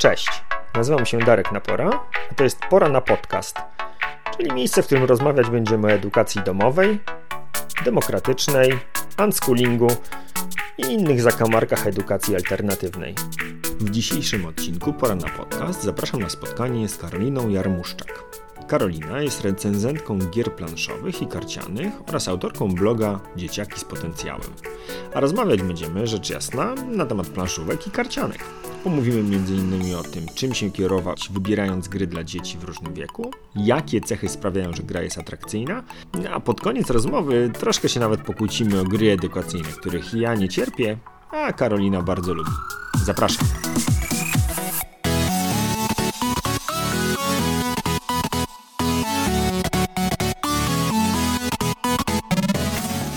Cześć, nazywam się Darek Napora, a to jest Pora na Podcast, czyli miejsce, w którym rozmawiać będziemy o edukacji domowej, demokratycznej, unschoolingu i innych zakamarkach edukacji alternatywnej. W dzisiejszym odcinku Pora na Podcast zapraszam na spotkanie z Karoliną Jarmuszczak. Karolina jest recenzentką gier planszowych i karcianych oraz autorką bloga Dzieciaki z Potencjałem. A rozmawiać będziemy, rzecz jasna, na temat planszówek i karcianek. Pomówimy m.in. o tym, czym się kierować, wybierając gry dla dzieci w różnym wieku, jakie cechy sprawiają, że gra jest atrakcyjna, a pod koniec rozmowy troszkę się nawet pokłócimy o gry edukacyjne, których ja nie cierpię, a Karolina bardzo lubi. Zapraszam.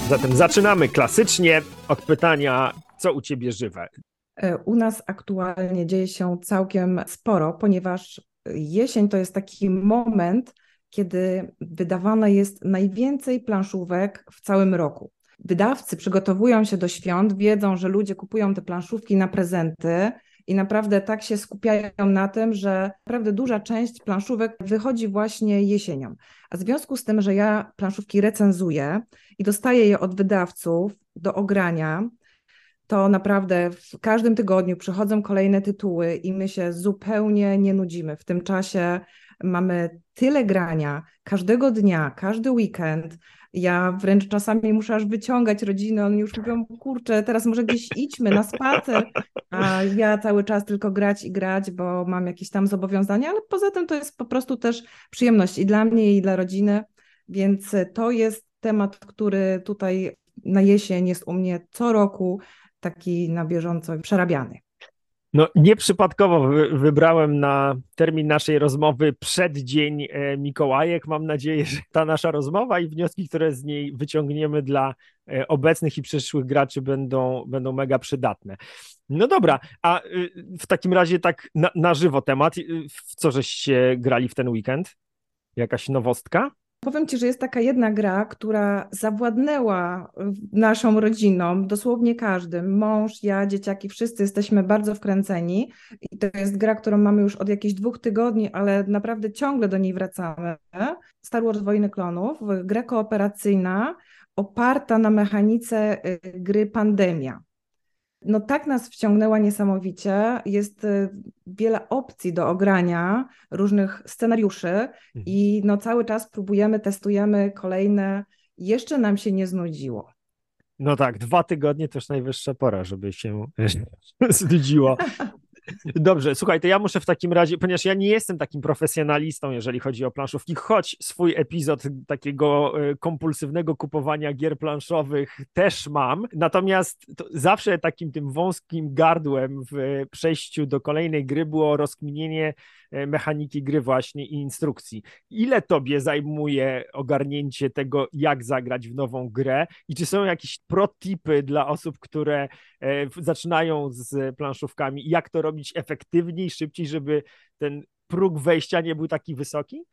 Zatem zaczynamy klasycznie od pytania, co u ciebie żywe? E, u nas aktualnie dzieje się całkiem sporo, ponieważ jesień to jest taki moment, kiedy wydawane jest najwięcej planszówek w całym roku. Wydawcy przygotowują się do świąt, wiedzą, że ludzie kupują te planszówki na prezenty i naprawdę tak się skupiają na tym, że naprawdę duża część planszówek wychodzi właśnie jesienią. A w związku z tym, że ja planszówki recenzuję i dostaję je od wydawców do ogrania, to naprawdę w każdym tygodniu przychodzą kolejne tytuły i my się zupełnie nie nudzimy. W tym czasie mamy tyle grania każdego dnia, każdy weekend. Ja wręcz czasami muszę aż wyciągać rodzinę, oni już mówią, kurczę, teraz może gdzieś idźmy na spacer, a ja cały czas tylko grać i grać, bo mam jakieś tam zobowiązania, ale poza tym to jest po prostu też przyjemność i dla mnie, i dla rodziny, więc to jest temat, który tutaj na jesień jest u mnie co roku taki na bieżąco przerabiany. No, nieprzypadkowo wybrałem na termin naszej rozmowy przeddzień e, Mikołajek. Mam nadzieję, że ta nasza rozmowa i wnioski, które z niej wyciągniemy dla e, obecnych i przyszłych graczy będą, będą mega przydatne. No dobra, a y, w takim razie tak na, na żywo temat. W co żeście grali w ten weekend? Jakaś nowostka? Powiem Ci, że jest taka jedna gra, która zawładnęła naszą rodziną, dosłownie każdym. Mąż, ja, dzieciaki, wszyscy jesteśmy bardzo wkręceni. I to jest gra, którą mamy już od jakichś dwóch tygodni, ale naprawdę ciągle do niej wracamy. Star Wars Wojny Klonów, gra kooperacyjna, oparta na mechanice y, gry Pandemia no tak nas wciągnęła niesamowicie. Jest y, wiele opcji do ogrania, różnych scenariuszy mhm. i no cały czas próbujemy, testujemy kolejne. Jeszcze nam się nie znudziło. No tak, dwa tygodnie to już najwyższa pora, żeby się znudziło. Dobrze, słuchaj, to ja muszę w takim razie, ponieważ ja nie jestem takim profesjonalistą, jeżeli chodzi o planszówki, choć swój epizod takiego e, kompulsywnego kupowania gier planszowych też mam, natomiast zawsze takim tym wąskim gardłem w przejściu do kolejnej gry było rozkminienie mechaniki gry właśnie i instrukcji. Ile tobie zajmuje ogarnięcie tego, jak zagrać w nową grę i czy są jakieś protipy dla osób, które e, zaczynają z planszówkami, jak to robić efektywniej, szybciej, żeby ten próg wejścia nie był taki wysoki?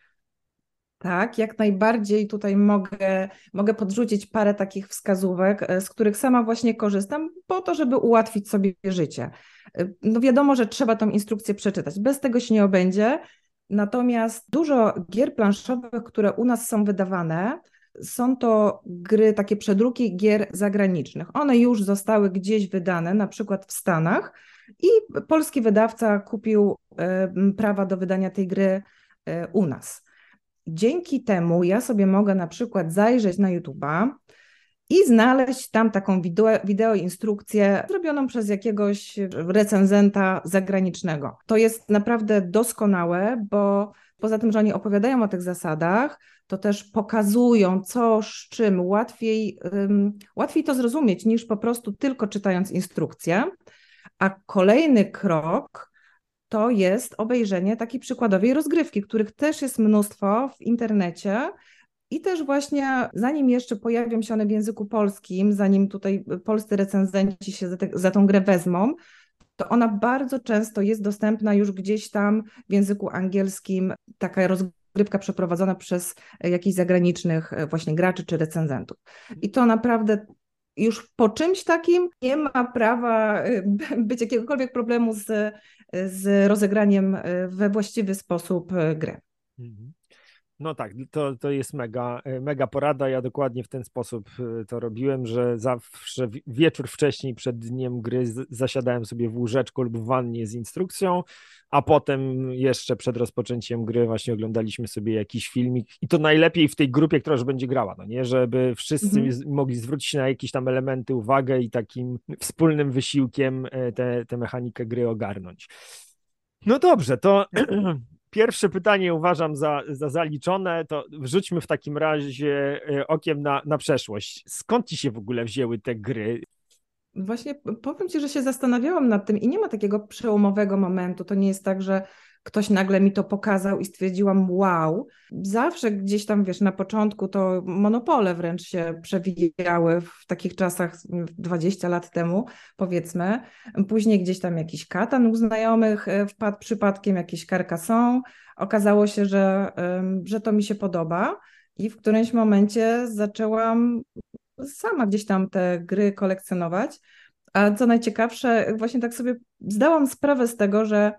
Tak, jak najbardziej tutaj mogę, mogę podrzucić parę takich wskazówek, e, z których sama właśnie korzystam, po to, żeby ułatwić sobie życie. E, no wiadomo, że trzeba tą instrukcję przeczytać, bez tego się nie obędzie. Natomiast dużo gier planszowych, które u nas są wydawane, są to gry, takie przedruki gier zagranicznych. One już zostały gdzieś wydane, na przykład w Stanach, i polski wydawca kupił e, prawa do wydania tej gry u nas. Dzięki temu ja sobie mogę na przykład zajrzeć na YouTube'a i znaleźć tam taką wideo, wideo instrukcję zrobioną przez jakiegoś recenzenta zagranicznego. To jest naprawdę doskonałe, bo poza tym, że oni opowiadają o tych zasadach, to też pokazują, co z czym łatwiej, um, łatwiej to zrozumieć niż po prostu tylko czytając instrukcję. A kolejny krok to jest obejrzenie takiej przykładowej rozgrywki, których też jest mnóstwo w internecie. I też właśnie, zanim jeszcze pojawią się one w języku polskim, zanim tutaj polscy recenzenci się za, te, za tą grę wezmą, to ona bardzo często jest dostępna już gdzieś tam w języku angielskim, taka rozgrywka przeprowadzona przez jakichś zagranicznych właśnie graczy czy recenzentów. I to naprawdę już po czymś takim nie ma prawa y, być jakiegokolwiek problemu z z rozegraniem we właściwy sposób gry. Mhm. No tak, to, to jest mega, mega porada. Ja dokładnie w ten sposób to robiłem, że zawsze wieczór wcześniej przed dniem gry zasiadałem sobie w łóżeczku lub w wannie z instrukcją, a potem jeszcze przed rozpoczęciem gry właśnie oglądaliśmy sobie jakiś filmik i to najlepiej w tej grupie, która już będzie grała, no nie, żeby wszyscy mhm. mogli zwrócić na jakieś tam elementy uwagę i takim wspólnym wysiłkiem e, tę mechanikę gry ogarnąć. No dobrze, to pierwsze pytanie uważam za, za zaliczone, to wrzućmy w takim razie e, okiem na, na przeszłość. Skąd ci się w ogóle wzięły te gry? Właśnie powiem Ci, że się zastanawiałam nad tym i nie ma takiego przełomowego momentu. To nie jest tak, że ktoś nagle mi to pokazał i stwierdziłam, wow. Zawsze gdzieś tam, wiesz, na początku to monopole wręcz się przewijały w takich czasach 20 lat temu, powiedzmy. Później gdzieś tam jakiś katan u znajomych e, wpadł przypadkiem, jakieś Carcassonne. Okazało się, że, że to mi się podoba. I w którymś momencie zaczęłam sama gdzieś tam te gry kolekcjonować. A co najciekawsze, właśnie tak sobie zdałam sprawę z tego, że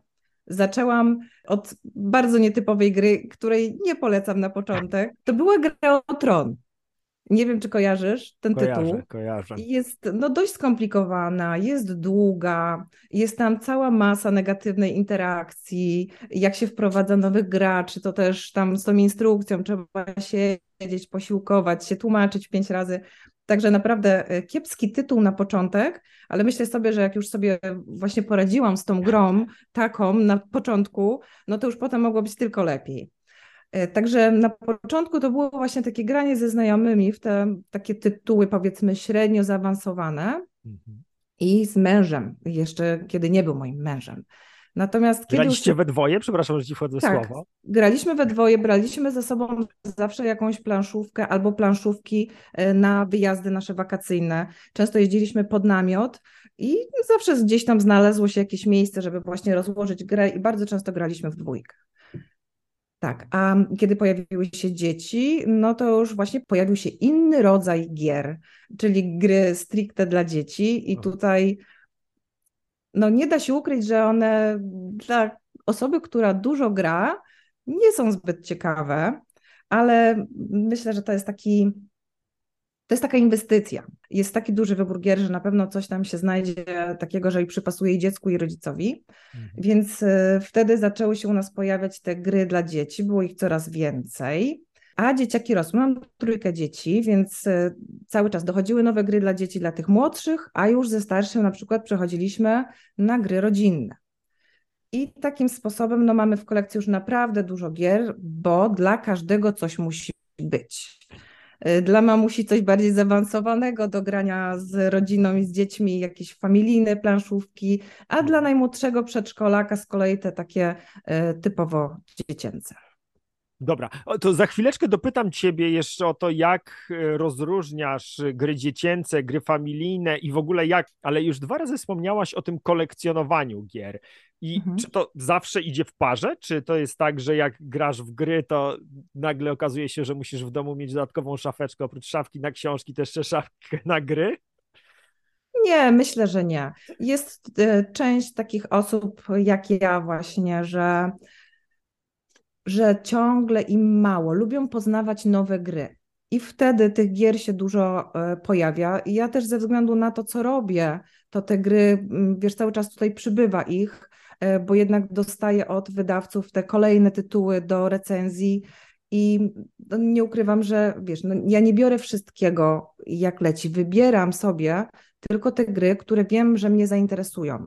zaczęłam od bardzo nietypowej gry, której nie polecam na początek. To była gra o tron. Nie wiem, czy kojarzysz ten kojarzę, tytuł. Kojarzę. Jest no, dość skomplikowana, jest długa, jest tam cała masa negatywnej interakcji. Jak się wprowadza nowych graczy, to też tam z tą instrukcją trzeba siedzieć, posiłkować się, tłumaczyć pięć razy. Także naprawdę e, kiepski tytuł na początek, ale myślę sobie, że jak już sobie właśnie poradziłam z tą grą taką na początku, no to już potem mogło być tylko lepiej. E, także na początku to było właśnie takie granie ze znajomymi w te takie tytuły powiedzmy średnio zaawansowane mhm. i z mężem, jeszcze kiedy nie był moim mężem. Natomiast kiedy Graliście już... we dwoje? Przepraszam, że ci wchodzę tak, słowo. graliśmy we dwoje, braliśmy ze sobą zawsze jakąś planszówkę albo planszówki e, na wyjazdy nasze wakacyjne. Często jeździliśmy pod namiot i zawsze gdzieś tam znalazło się jakieś miejsce, żeby właśnie rozłożyć grę i bardzo często graliśmy w dwójkę. Tak, a kiedy pojawiły się dzieci, no to już właśnie pojawił się inny rodzaj gier, czyli gry stricte dla dzieci i tutaj no nie da się ukryć, że one dla osoby, która dużo gra, nie są zbyt ciekawe, ale myślę, że to jest taki to jest taka inwestycja. Jest taki duży wybór gier, że na pewno coś tam się znajdzie takiego, że i przypasuje i dziecku, i rodzicowi. Mhm. Więc y, wtedy zaczęły się u nas pojawiać te gry dla dzieci, było ich coraz więcej. A dzieciaki rosły. Mam trójkę dzieci, więc y, cały czas dochodziły nowe gry dla dzieci, dla tych młodszych, a już ze starszym na przykład przechodziliśmy na gry rodzinne. I takim sposobem no, mamy w kolekcji już naprawdę dużo gier, bo dla każdego coś musi być. Y, dla mamusi coś bardziej zaawansowanego do grania z rodziną i z dziećmi, jakieś familijne planszówki, a dla najmłodszego przedszkolaka z kolei te takie y, typowo dziecięce. Dobra, to za chwileczkę dopytam Ciebie jeszcze o to, jak e, rozróżniasz gry dziecięce, gry familijne i w ogóle jak, ale już dwa razy wspomniałaś o tym kolekcjonowaniu gier. I mhm. czy to zawsze idzie w parze? Czy to jest tak, że jak grasz w gry, to nagle okazuje się, że musisz w domu mieć dodatkową szafeczkę, oprócz szafki na książki, też jeszcze szafkę na gry? Nie, myślę, że nie. Jest e, część takich osób jak ja właśnie, że że ciągle im mało, lubią poznawać nowe gry. I wtedy tych gier się dużo e, pojawia. I ja też ze względu na to, co robię, to te gry, wiesz, cały czas tutaj przybywa ich, e, bo jednak dostaję od wydawców te kolejne tytuły do recenzji. I no, nie ukrywam, że wiesz, no, ja nie biorę wszystkiego jak leci. Wybieram sobie tylko te gry, które wiem, że mnie zainteresują.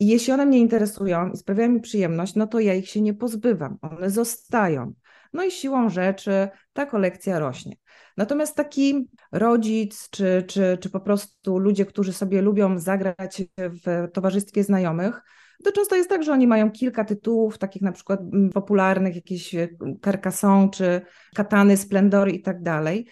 I jeśli one mnie interesują i sprawiają mi przyjemność, no to ja ich się nie pozbywam, one zostają. No i siłą rzeczy ta kolekcja rośnie. Natomiast taki rodzic, czy, czy, czy po prostu ludzie, którzy sobie lubią zagrać w towarzystwie znajomych, to często jest tak, że oni mają kilka tytułów, takich na przykład mm, popularnych, jakieś e, Carcassonne czy Katany, Splendory i tak dalej.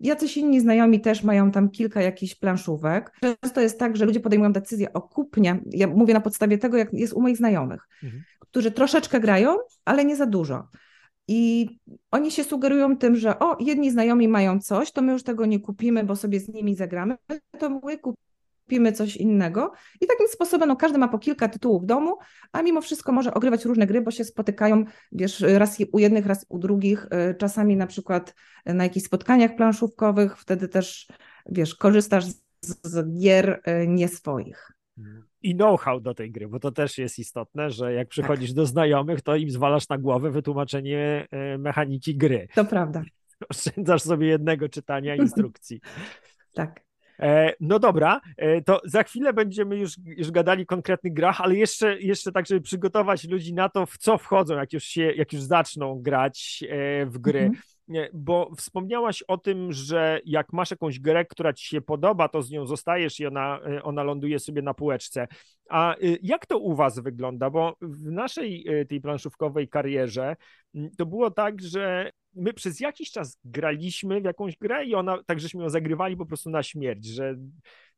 Jacyś inni znajomi też mają tam kilka jakichś planszówek. Często jest tak, że ludzie podejmują decyzję o kupnie, ja mówię na podstawie tego, jak jest u moich znajomych, mhm. którzy troszeczkę grają, ale nie za dużo. I oni się sugerują tym, że o, jedni znajomi mają coś, to my już tego nie kupimy, bo sobie z nimi zagramy, to my kupimy kupimy coś innego. I takim sposobem no, każdy ma po kilka tytułów w domu, a mimo wszystko może ogrywać różne gry, bo się spotykają, wiesz, raz u jednych, raz u drugich, y, czasami na przykład na jakichś spotkaniach planszówkowych, wtedy też, wiesz, korzystasz z, z gier y, nie swoich. I know-how do tej gry, bo to też jest istotne, że jak przychodzisz tak. do znajomych, to im zwalasz na głowę wytłumaczenie y, mechaniki gry. To prawda. Oszczędzasz sobie jednego czytania instrukcji. tak. E, no dobra, e, to za chwilę będziemy już, już gadali o konkretnych grach, ale jeszcze, jeszcze tak, żeby przygotować ludzi na to, w co wchodzą, jak już, się, jak już zaczną grać e, w gry. Mhm. Bo wspomniałaś o tym, że jak masz jakąś grę, która ci się podoba, to z nią zostajesz i ona, ona ląduje sobie na półeczce. A jak to u was wygląda? Bo w naszej tej planszówkowej karierze to było tak, że my przez jakiś czas graliśmy w jakąś grę i ona, tak żeśmy ją zagrywali po prostu na śmierć, że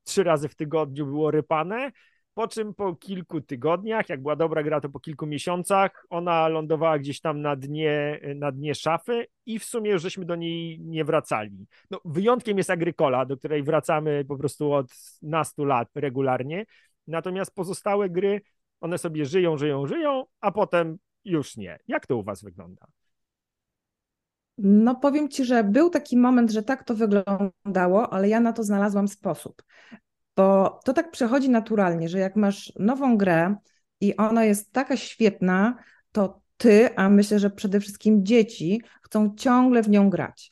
trzy razy w tygodniu było rypane, po czym po kilku tygodniach, jak była dobra gra, to po kilku miesiącach ona lądowała gdzieś tam na dnie, na dnie szafy i w sumie już żeśmy do niej nie wracali. No, wyjątkiem jest Agrykola, do której wracamy po prostu od nastu lat regularnie, natomiast pozostałe gry, one sobie żyją, żyją, żyją, a potem już nie. Jak to u was wygląda? No powiem Ci, że był taki moment, że tak to wyglądało, ale ja na to znalazłam sposób. Bo to tak przechodzi naturalnie, że jak masz nową grę i ona jest taka świetna, to ty, a myślę, że przede wszystkim dzieci chcą ciągle w nią grać.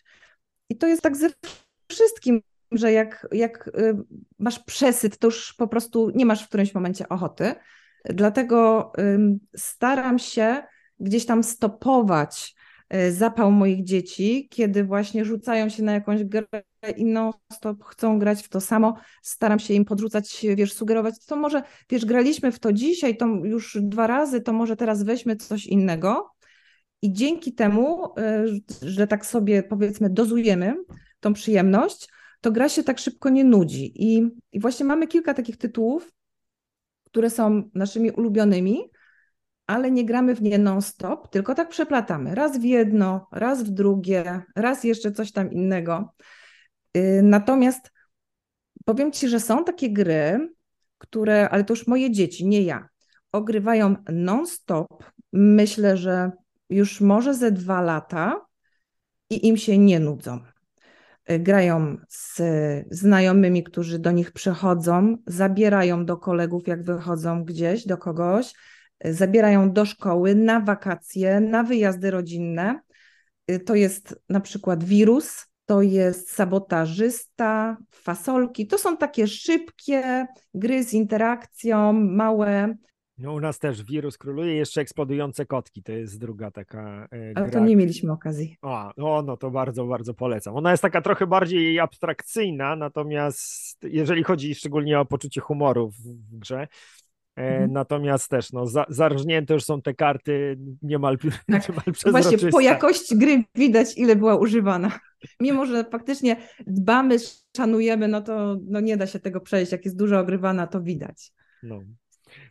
I to jest tak ze wszystkim, że jak, jak y, masz przesyt, to już po prostu nie masz w którymś momencie ochoty. Dlatego staram się gdzieś tam stopować E, zapał moich dzieci, kiedy właśnie rzucają się na jakąś grę i non stop chcą grać w to samo, staram się im podrzucać, wiesz, sugerować, to może, wiesz, graliśmy w to dzisiaj, to już dwa razy, to może teraz weźmy coś innego i dzięki temu, e, że tak sobie powiedzmy dozujemy tą przyjemność, to gra się tak szybko nie nudzi i, i właśnie mamy kilka takich tytułów, które są naszymi ulubionymi, ale nie gramy w nie non-stop, tylko tak przeplatamy. Raz w jedno, raz w drugie, raz jeszcze coś tam innego. Y, natomiast powiem Ci, że są takie gry, które, ale to już moje dzieci, nie ja, ogrywają non-stop. Myślę, że już może ze dwa lata i im się nie nudzą. Y, grają z znajomymi, którzy do nich przychodzą, zabierają do kolegów, jak wychodzą gdzieś, do kogoś zabierają do szkoły na wakacje, na wyjazdy rodzinne. Y, to jest na przykład wirus, to jest sabotażysta, fasolki. To są takie szybkie gry z interakcją, małe. No u nas też wirus króluje, jeszcze eksplodujące kotki, to jest druga taka e, Ale to nie mieliśmy okazji. O, no, no to bardzo, bardzo polecam. Ona jest taka trochę bardziej abstrakcyjna, natomiast jeżeli chodzi szczególnie o poczucie humoru w, grze, mhm. Natomiast też no, za, zarżnięte już są te karty niemal, tak. niemal Właśnie po jakości gry widać, ile była używana. Mimo, że faktycznie dbamy, szanujemy, no to no nie da się tego przejść. Jak jest dużo ogrywana, to widać. No.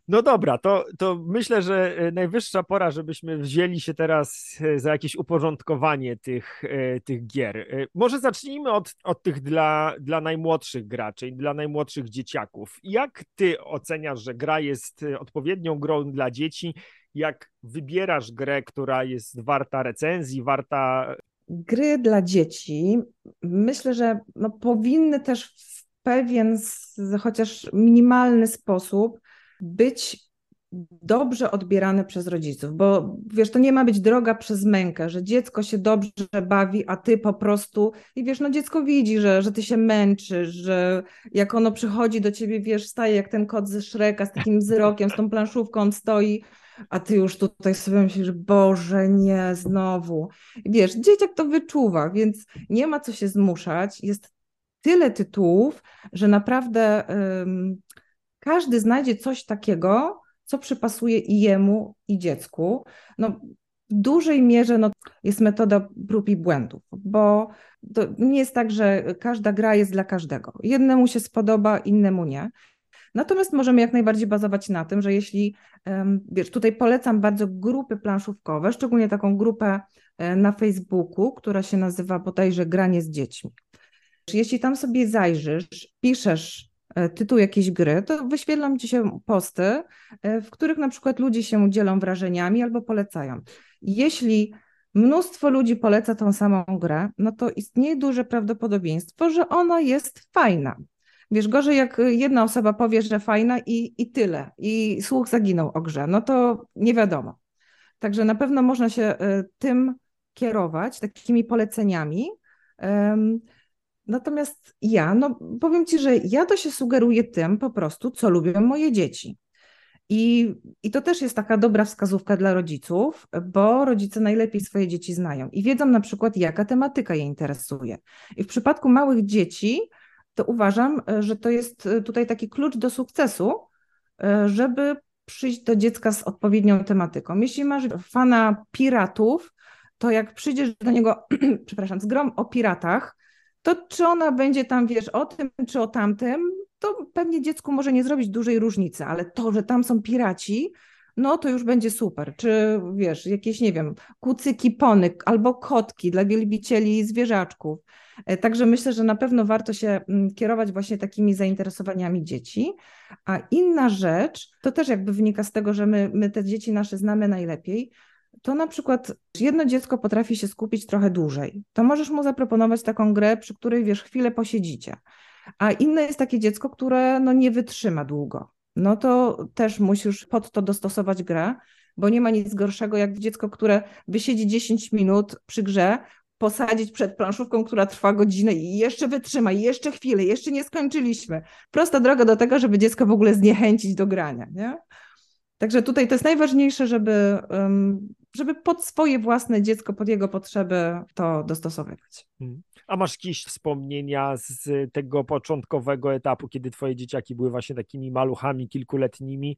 No dobra, to, to myślę, że e, najwyższa pora, żebyśmy wzięli się teraz e, za jakieś uporządkowanie tych, e, tych gier. Może zacznijmy od, od tych dla, dla najmłodszych graczy, dla najmłodszych dzieciaków. Jak ty oceniasz, że gra jest odpowiednią grą dla dzieci? Jak wybierasz grę, która jest warta recenzji, warta. Gry dla dzieci myślę, że no, powinny też w pewien, chociaż minimalny sposób być dobrze odbierane przez rodziców, bo wiesz, to nie ma być droga przez mękę, że dziecko się dobrze bawi, a ty po prostu i wiesz, no dziecko widzi, że, że ty się męczysz, że jak ono przychodzi do ciebie, wiesz, staje jak ten kot ze Szreka z takim wzrokiem, z tą planszówką on stoi, a ty już tutaj sobie myślisz, Boże, nie, znowu. I wiesz, dzieciak to wyczuwa, więc nie ma co się zmuszać, jest tyle tytułów, że naprawdę każdy znajdzie coś takiego, co przypasuje i jemu, i dziecku. No, w dużej mierze no, jest metoda prób i błędów, bo to nie jest tak, że każda gra jest dla każdego. Jednemu się spodoba, innemu nie. Natomiast możemy jak najbardziej bazować na tym, że jeśli, wiesz, tutaj polecam bardzo grupy planszówkowe, szczególnie taką grupę e, na Facebooku, która się nazywa bodajże Granie z dziećmi. Jeśli tam sobie zajrzysz, piszesz tytuł jakiejś gry, to wyświetlam ci się posty, e, w których na przykład ludzie się dzielą wrażeniami albo polecają. Jeśli mnóstwo ludzi poleca tą samą grę, no to istnieje duże prawdopodobieństwo, że ona jest fajna. Wiesz, gorzej jak jedna osoba powie, że fajna i, i tyle, i słuch zaginął o grze, no to nie wiadomo. Także na pewno można się e, tym kierować, takimi poleceniami. Natomiast ja, no powiem Ci, że ja to się sugeruję tym po prostu, co lubią moje dzieci. I, I to też jest taka dobra wskazówka dla rodziców, bo rodzice najlepiej swoje dzieci znają i wiedzą na przykład, jaka tematyka je interesuje. I w przypadku małych dzieci, to uważam, że to jest tutaj taki klucz do sukcesu, żeby przyjść do dziecka z odpowiednią tematyką. Jeśli masz fana piratów, to jak przyjdziesz do niego, przepraszam, z grom o piratach, to czy ona będzie tam, wiesz, o tym czy o tamtym, to pewnie dziecku może nie zrobić dużej różnicy, ale to, że tam są piraci, no to już będzie super. Czy wiesz, jakieś, nie wiem, kucyki, pony albo kotki dla wielbicieli zwierzaczków. E, także myślę, że na pewno warto się mm, kierować właśnie takimi zainteresowaniami dzieci. A inna rzecz, to też jakby wynika z tego, że my, my te dzieci nasze znamy najlepiej, to na przykład jedno dziecko potrafi się skupić trochę dłużej. To możesz mu zaproponować taką grę, przy której wiesz, chwilę posiedzicie. A inne jest takie dziecko, które no, nie wytrzyma długo. No to też musisz pod to dostosować grę, bo nie ma nic gorszego jak dziecko, które wysiedzi 10 minut przy grze, posadzić przed planszówką, która trwa godzinę i jeszcze wytrzyma, i jeszcze chwilę, jeszcze nie skończyliśmy. Prosta droga do tego, żeby dziecko w ogóle zniechęcić do grania. Nie? Także tutaj to jest najważniejsze, żeby, żeby pod swoje własne dziecko, pod jego potrzeby to dostosowywać. Hmm. A masz jakieś wspomnienia z tego początkowego etapu, kiedy twoje dzieciaki były właśnie takimi maluchami kilkuletnimi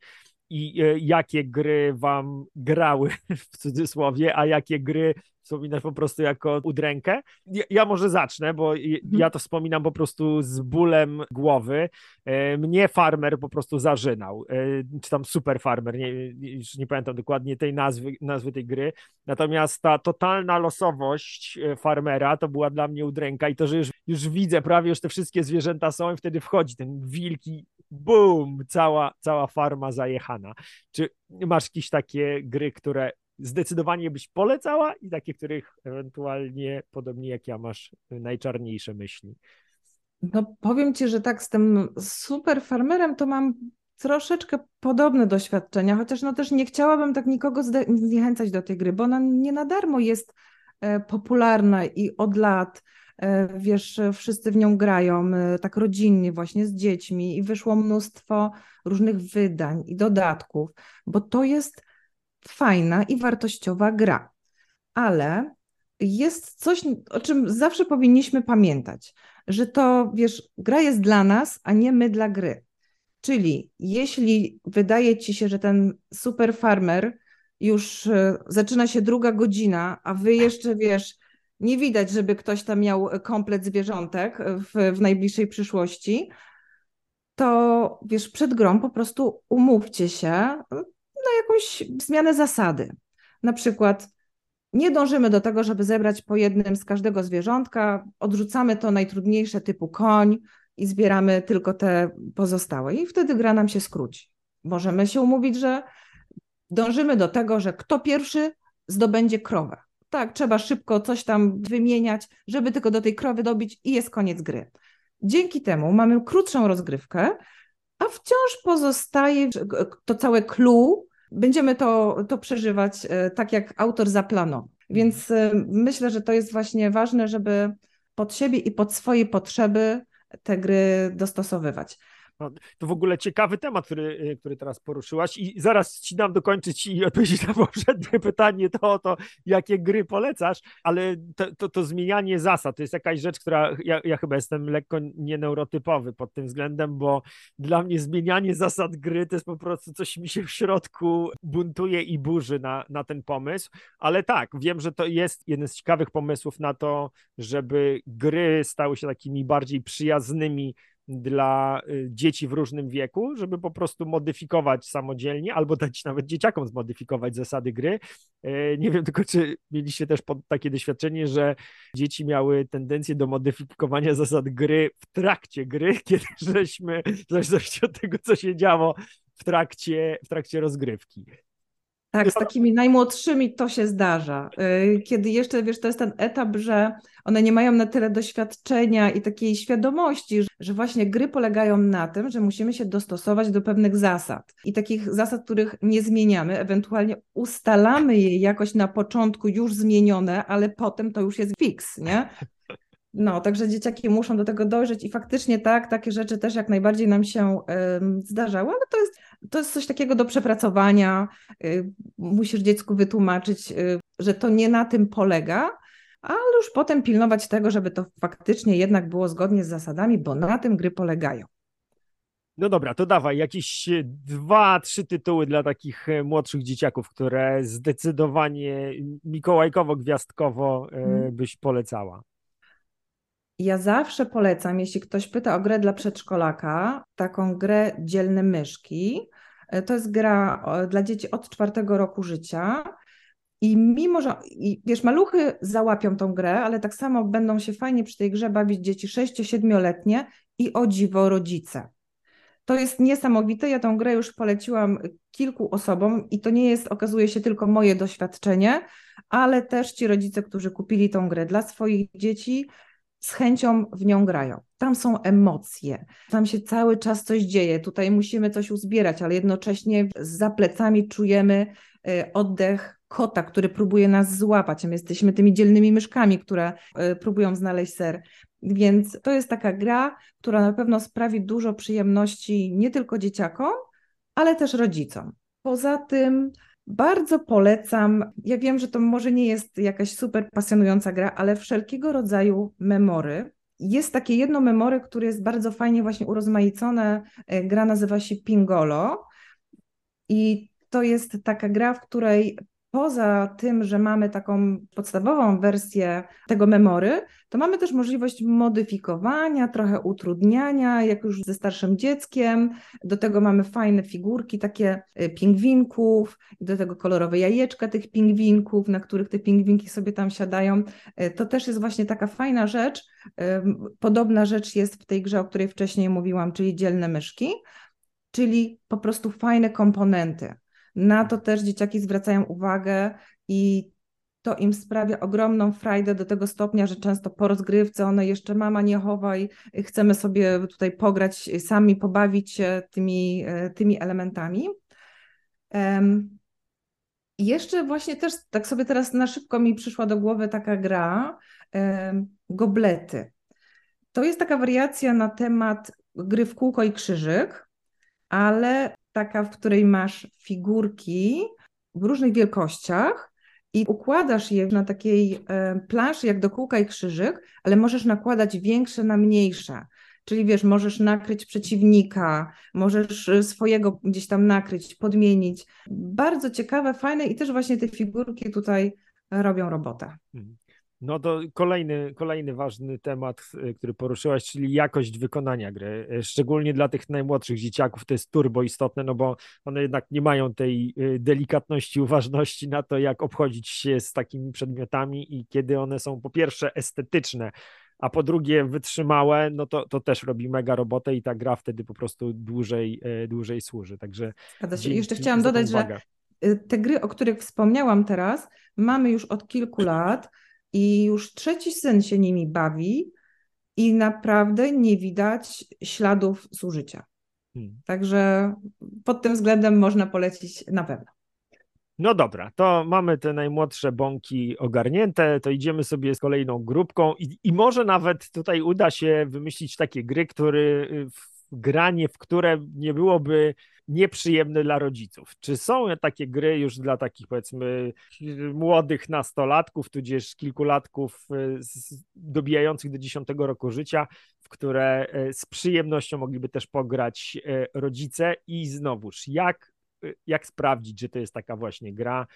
i e, jakie gry wam grały w cudzysłowie, a jakie gry wspominasz po prostu jako udrękę. Ja, ja, może zacznę, bo mhm. ja to wspominam po prostu z bólem głowy. E, mnie farmer po prostu zażynał, e, czy tam super farmer, nie, już nie pamiętam dokładnie tej nazwy, nazwy tej gry. Natomiast ta totalna losowość farmera to była dla mnie udręka i to, że już, już widzę prawie, już te wszystkie zwierzęta są i wtedy wchodzi ten wilki boom, cała, cała farma zajechana. Czy masz jakieś takie gry, które zdecydowanie byś polecała i takie, których ewentualnie, podobnie jak ja, masz najczarniejsze myśli? No powiem Ci, że tak z tym super farmerem to mam troszeczkę podobne doświadczenia, chociaż no też nie chciałabym tak nikogo zniechęcać do tej gry, bo ona nie na darmo jest e, popularna i od lat wiesz, wszyscy w nią grają e, tak rodzinnie właśnie z dziećmi i wyszło mnóstwo różnych wydań i dodatków, bo to jest fajna i wartościowa gra. Ale jest coś, o czym zawsze powinniśmy pamiętać, że to, wiesz, gra jest dla nas, a nie my dla gry. Czyli jeśli wydaje ci się, że ten super farmer już e, zaczyna się druga godzina, a wy jeszcze, wiesz, nie widać, żeby ktoś tam miał komplet zwierzątek w, w najbliższej przyszłości, to wiesz, przed grą po prostu umówcie się na jakąś zmianę zasady. Na przykład nie dążymy do tego, żeby zebrać po jednym z każdego zwierzątka, odrzucamy to najtrudniejsze typu koń i zbieramy tylko te pozostałe i wtedy gra nam się skróci. Możemy się umówić, że dążymy do tego, że kto pierwszy zdobędzie krowę tak, trzeba szybko coś tam wymieniać, żeby tylko do tej krowy dobić i jest koniec gry. Dzięki temu mamy krótszą rozgrywkę, a wciąż pozostaje to całe clue, będziemy to, to przeżywać e, tak, jak autor zaplanował. Więc e, myślę, że to jest właśnie ważne, żeby pod siebie i pod swoje potrzeby te gry dostosowywać. No, to w ogóle ciekawy temat, który, y, który teraz poruszyłaś i zaraz ci dam dokończyć i odpowiedzieć na poprzednie pytanie, to o to, jakie gry polecasz, ale to, to, to zmienianie zasad to jest jakaś rzecz, która ja, ja chyba jestem lekko nieneurotypowy pod tym względem, bo dla mnie zmienianie zasad gry to jest po prostu coś mi się w środku buntuje i burzy na, na ten pomysł, ale tak, wiem, że to jest jeden z ciekawych pomysłów na to, żeby gry stały się takimi bardziej przyjaznymi dla y, dzieci w różnym wieku, żeby po prostu modyfikować samodzielnie albo dać nawet dzieciakom zmodyfikować zasady gry. E, nie wiem tylko, czy mieliście też takie doświadczenie, że dzieci miały tendencję do modyfikowania zasad gry w trakcie gry, kiedy żeśmy, w zależności od tego, co się działo w trakcie, w trakcie rozgrywki. Tak, z takimi najmłodszymi to się zdarza. Y, kiedy jeszcze, wiesz, to jest ten etap, że one nie mają na tyle doświadczenia i takiej świadomości, że właśnie gry polegają na tym, że musimy się dostosować do pewnych zasad i takich zasad, których nie zmieniamy, ewentualnie ustalamy je jakoś na początku już zmienione, ale potem to już jest fix, nie? No, także dzieciaki muszą do tego dojrzeć i faktycznie tak, takie rzeczy też jak najbardziej nam się y, zdarzały, ale to jest, to jest coś takiego do przepracowania. Y, musisz dziecku wytłumaczyć, y, że to nie na tym polega, ale już potem pilnować tego, żeby to faktycznie jednak było zgodnie z zasadami, bo na tym gry polegają. No dobra, to dawaj jakieś dwa, trzy tytuły dla takich e, młodszych dzieciaków, które zdecydowanie mikołajkowo-gwiazdkowo hmm. byś polecała. Ja zawsze polecam, jeśli ktoś pyta o grę dla przedszkolaka, taką grę Dzielne Myszki. E, to jest gra dla dzieci od czwartego roku życia. I mimo, że i wiesz, maluchy załapią tą grę, ale tak samo będą się fajnie przy tej grze bawić dzieci 6-7-letnie i o dziwo rodzice. To jest niesamowite. Ja tą grę już poleciłam kilku osobom i to nie jest, okazuje się, tylko moje doświadczenie, ale też ci rodzice, którzy kupili tą grę dla swoich dzieci, z chęcią w nią grają. Tam są emocje, tam się cały czas coś dzieje. Tutaj musimy coś uzbierać, ale jednocześnie za plecami czujemy y, oddech kota, który próbuje nas złapać. My jesteśmy tymi dzielnymi myszkami, które y, próbują znaleźć ser. Więc to jest taka gra, która na pewno sprawi dużo przyjemności nie tylko dzieciakom, ale też rodzicom. Poza tym bardzo polecam. Ja wiem, że to może nie jest jakaś super pasjonująca gra, ale wszelkiego rodzaju memory. Jest takie jedno memory, które jest bardzo fajnie właśnie urozmaicone. E, gra nazywa się Pingolo. I to jest taka gra, w której poza tym, że mamy taką podstawową wersję tego memory, to mamy też możliwość modyfikowania, trochę utrudniania, jak już ze starszym dzieckiem. Do tego mamy fajne figurki, takie y, pingwinków, do tego kolorowe jajeczka tych pingwinków, na których te pingwinki sobie tam siadają. Y, to też jest właśnie taka fajna rzecz. Podobna rzecz jest w tej grze, o której wcześniej mówiłam, czyli dzielne myszki, czyli po prostu fajne komponenty. Na to też dzieciaki zwracają uwagę i to im sprawia ogromną frajdę do tego stopnia, że często po rozgrywce one jeszcze mama nie chowaj, chcemy sobie tutaj pograć sami, pobawić się tymi, e, tymi elementami. Um, jeszcze właśnie też tak sobie teraz na szybko mi przyszła do głowy taka gra um, Goblety. To jest taka wariacja na temat gry w kółko i krzyżyk, ale taka, w której masz figurki w różnych wielkościach i układasz je na takiej e, planszy jak do kółka i krzyżyk, ale możesz nakładać większe na mniejsze. Czyli wiesz, możesz nakryć przeciwnika, możesz e, swojego gdzieś tam nakryć, podmienić. Bardzo ciekawe, fajne i też właśnie te figurki tutaj robią robotę. Mhm. No to kolejny, kolejny ważny temat, y, który poruszyłaś, czyli jakość wykonania gry. Y, szczególnie dla tych najmłodszych dzieciaków to jest turbo istotne, no bo one jednak nie mają tej y, delikatności, uważności na to, jak obchodzić się z takimi przedmiotami i kiedy one są po pierwsze estetyczne, a po drugie wytrzymałe, no to, to też robi mega robotę i ta gra wtedy po prostu dłużej, dłużej służy. Także Jeszcze chciałam dodać, że te gry, o których wspomniałam teraz, mamy już od kilku lat i już trzeci syn się nimi bawi i naprawdę nie widać śladów zużycia. Hmm. Także pod tym względem można polecić na pewno. No dobra, to mamy te najmłodsze bąki ogarnięte, to idziemy sobie z kolejną grupką i, i może nawet tutaj uda się wymyślić takie gry, które granie, w które nie byłoby nieprzyjemne dla rodziców. Czy są takie gry już dla takich powiedzmy młodych nastolatków, tudzież kilkulatków e, dobijających do 10 roku życia, w które e, z przyjemnością mogliby też pograć e, rodzice i znowuż jak, jak sprawdzić, że to jest taka właśnie gra,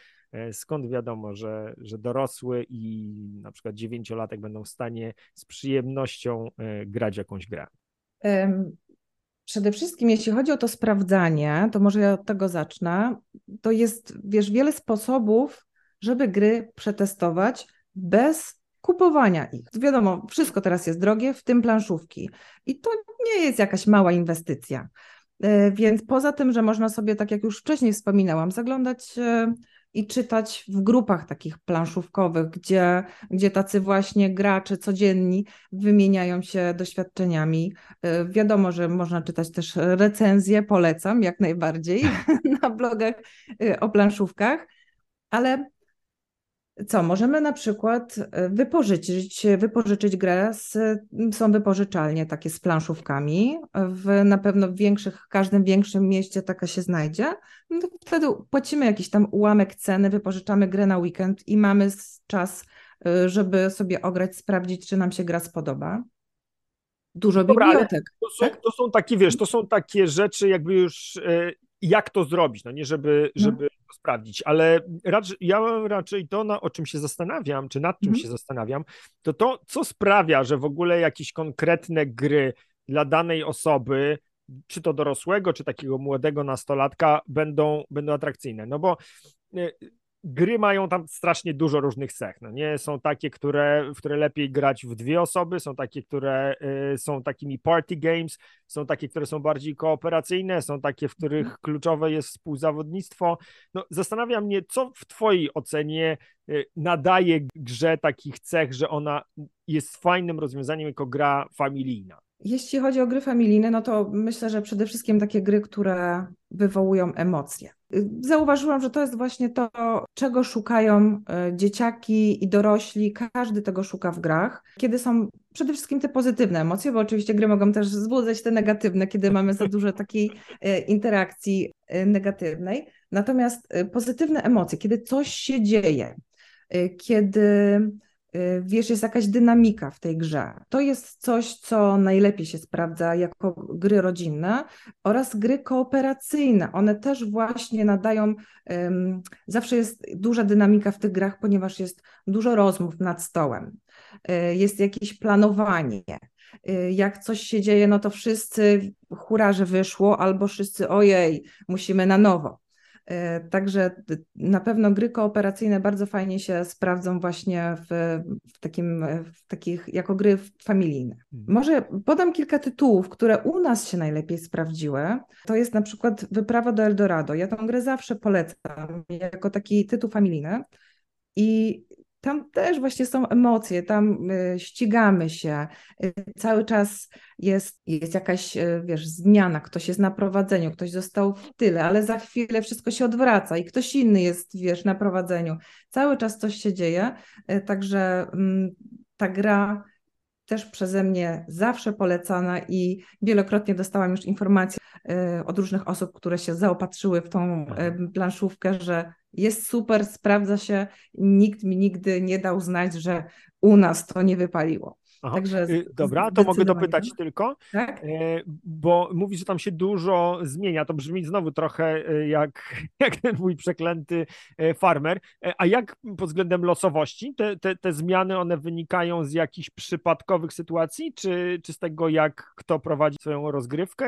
skąd wiadomo, że, że dorosły i na przykład dziewięciolatek będą w stanie z przyjemnością grać jakąś grę. Przede wszystkim, jeśli chodzi o to sprawdzanie, to może ja od tego zacznę. To jest, wiesz, wiele sposobów, żeby gry przetestować bez kupowania ich. Wiadomo, wszystko teraz jest drogie, w tym planszówki. I to nie jest jakaś mała inwestycja. E, więc poza tym, że można sobie, tak jak już wcześniej wspominałam, zaglądać e, i czytać w grupach takich planszówkowych, gdzie, gdzie tacy właśnie gracze codzienni wymieniają się doświadczeniami. E, wiadomo, że można czytać też recenzje, polecam jak najbardziej na blogach o planszówkach, ale co, możemy na przykład e, wypożyczyć, wypożyczyć grę, z, są wypożyczalnie takie z planszówkami, w, na pewno w większych, w każdym większym mieście taka się znajdzie, no wtedy płacimy jakiś tam ułamek ceny, wypożyczamy grę na weekend i mamy czas, e, żeby sobie ograć, sprawdzić, czy nam się gra spodoba. Dużo Dobra, bibliotek. To są, tak? to są takie, wiesz, to są takie rzeczy jakby już e, jak to zrobić, no nie żeby, no. żeby to sprawdzić, ale raczej, ja raczej to, na, o czym się zastanawiam, czy nad czym mhm. się zastanawiam, to to, co sprawia, że w ogóle jakieś konkretne gry dla danej osoby, czy to dorosłego, czy takiego młodego nastolatka, będą, będą atrakcyjne. No bo e, gry mają tam strasznie dużo różnych cech. No nie są takie, które, w które lepiej grać w dwie osoby, są takie, które y, są takimi party games, są takie, które są bardziej kooperacyjne, są takie, w których mhm. kluczowe jest współzawodnictwo. No, zastanawia mnie, co w Twojej ocenie y, nadaje grze takich cech, że ona jest fajnym rozwiązaniem jako gra familijna. Jeśli chodzi o gry familijne, no to myślę, że przede wszystkim takie gry, które wywołują emocje. Zauważyłam, że to jest właśnie to, czego szukają e, dzieciaki i dorośli. Każdy tego szuka w grach, kiedy są przede wszystkim te pozytywne emocje, bo oczywiście gry mogą też wzbudzać te negatywne, kiedy mamy za dużo takiej e, interakcji e, negatywnej. Natomiast pozytywne emocje, kiedy coś się dzieje, kiedy wiesz, jest jakaś dynamika w tej grze. To jest coś, co najlepiej się sprawdza jako gry rodzinne oraz gry kooperacyjne. One też właśnie nadają, um, zawsze jest duża dynamika w tych grach, ponieważ jest dużo rozmów nad stołem, y, jest jakieś planowanie. Y, jak coś się dzieje, no to wszyscy hura, że wyszło, albo wszyscy ojej, musimy na nowo. E, także na pewno gry kooperacyjne bardzo fajnie się sprawdzą właśnie w, w, takim, w takich jako gry familijne. Hmm. Może podam kilka tytułów, które u nas się najlepiej sprawdziły. To jest na przykład Wyprawa do Eldorado. Ja tę grę zawsze polecam jako taki tytuł familijny. I tam też właśnie są emocje, tam y, ścigamy się, y, cały czas jest, jest jakaś, y, wiesz, zmiana, ktoś jest na prowadzeniu, ktoś został w tyle, ale za chwilę wszystko się odwraca i ktoś inny jest, wiesz, na prowadzeniu. Cały czas coś się dzieje, także mm, ta gra też przeze mnie zawsze polecana i wielokrotnie dostałam już informacje od różnych osób, które się zaopatrzyły w tą planszówkę, że jest super, sprawdza się. Nikt mi nigdy nie dał znać, że u nas to nie wypaliło. Aha. Także y, Dobra, to mogę dopytać tylko, tak? E, bo mówisz, że tam się dużo zmienia. To brzmi znowu trochę e, jak, jak ten mój przeklęty farmer. A jak pod względem losowości te, te, te zmiany, one wynikają z jakichś przypadkowych sytuacji, czy, czy z tego, jak kto prowadzi swoją rozgrywkę?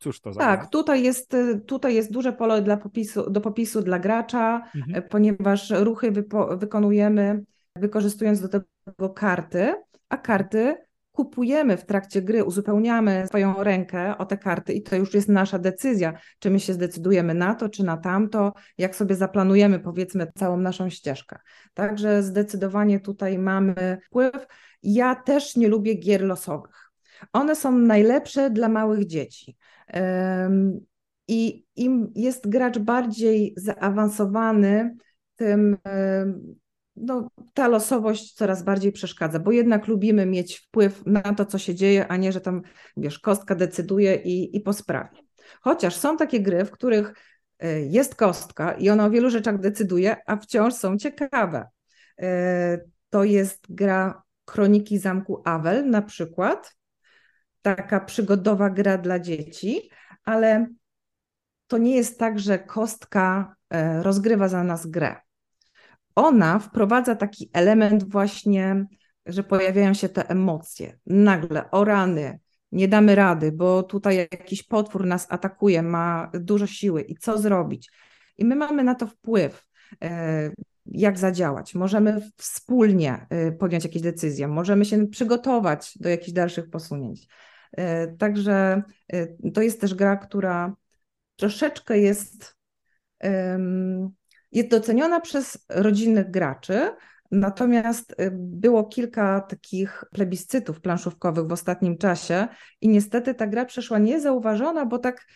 Cóż to za Tak, tutaj jest, tutaj jest duże pole dla popisu, do popisu dla gracza, mhm. ponieważ ruchy wypo, wykonujemy wykorzystując do tego karty, a karty kupujemy w trakcie gry, uzupełniamy swoją rękę o te karty i to już jest nasza decyzja, czy my się zdecydujemy na to, czy na tamto, jak sobie zaplanujemy powiedzmy całą naszą ścieżkę. Także zdecydowanie tutaj mamy wpływ. Ja też nie lubię gier losowych. One są najlepsze dla małych dzieci. I im jest gracz bardziej zaawansowany, tym no, ta losowość coraz bardziej przeszkadza, bo jednak lubimy mieć wpływ na to, co się dzieje, a nie, że tam, wiesz, kostka decyduje i, i po sprawie. Chociaż są takie gry, w których e, jest kostka i ona o wielu rzeczach decyduje, a wciąż są ciekawe. E, to jest gra Kroniki Zamku Awel na przykład, taka przygodowa gra dla dzieci, ale to nie jest tak, że kostka e, rozgrywa za nas grę ona wprowadza taki element właśnie, że pojawiają się te emocje. Nagle, o rany, nie damy rady, bo tutaj jakiś potwór nas atakuje, ma dużo siły i co zrobić. I my mamy na to wpływ, e, jak zadziałać. Możemy wspólnie e, podjąć jakieś decyzje, możemy się przygotować do jakichś dalszych posunięć. E, także to jest też gra, która troszeczkę jest, jest doceniona przez rodzinnych graczy, Natomiast y, było kilka takich plebiscytów planszówkowych w ostatnim czasie i niestety ta gra przeszła niezauważona, bo tak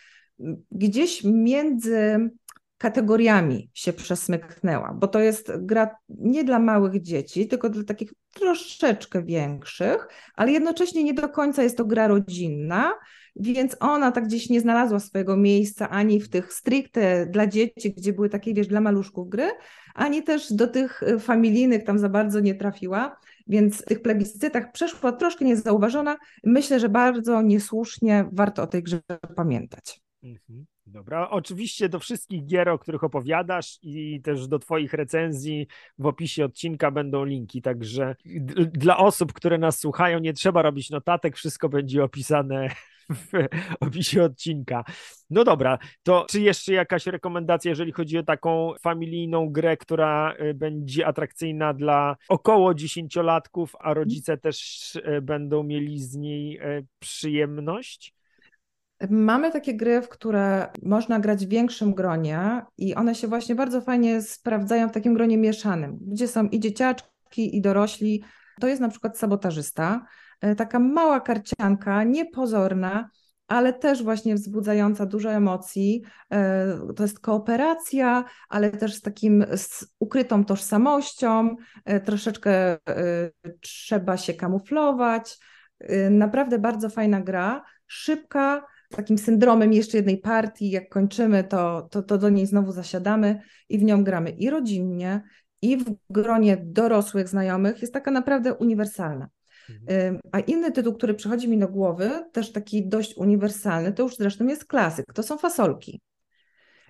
gdzieś między kategoriami się przesmyknęła, bo to jest gra nie dla małych dzieci, tylko dla takich troszeczkę większych, ale jednocześnie nie do końca jest to gra rodzinna, więc ona tak gdzieś nie znalazła swojego miejsca ani w tych stricte dla dzieci, gdzie były takie, wiesz, dla maluszków gry, ani też do tych y, familijnych tam za bardzo nie trafiła, więc w tych plebiscytach przeszła troszkę niezauważona. Myślę, że bardzo niesłusznie warto o tej grze pamiętać. Mhm. Dobra, oczywiście do wszystkich gier, o których opowiadasz i też do Twoich recenzji w opisie odcinka będą linki, także dla osób, które nas słuchają, nie trzeba robić notatek, wszystko będzie opisane w opisie odcinka. No dobra, to czy jeszcze jakaś rekomendacja, jeżeli chodzi o taką familijną grę, która y, będzie atrakcyjna dla około dziesięciolatków, a rodzice też y, będą mieli z niej y, przyjemność? Mamy takie gry, w które można grać w większym gronie i one się właśnie bardzo fajnie sprawdzają w takim gronie mieszanym, gdzie są i dzieciaczki, i dorośli. To jest na przykład sabotażysta, e, taka mała karcianka, niepozorna, ale też właśnie wzbudzająca dużo emocji. E, to jest kooperacja, ale też z takim z ukrytą tożsamością, e, troszeczkę trzeba się kamuflować. Naprawdę bardzo fajna gra, szybka, takim syndromem jeszcze jednej partii, jak kończymy, to, to, to do niej znowu zasiadamy i w nią gramy i rodzinnie, i w gronie dorosłych znajomych, jest taka naprawdę uniwersalna. Mhm. A inny tytuł, który przychodzi mi do głowy, też taki dość uniwersalny, to już zresztą jest klasyk, to są fasolki.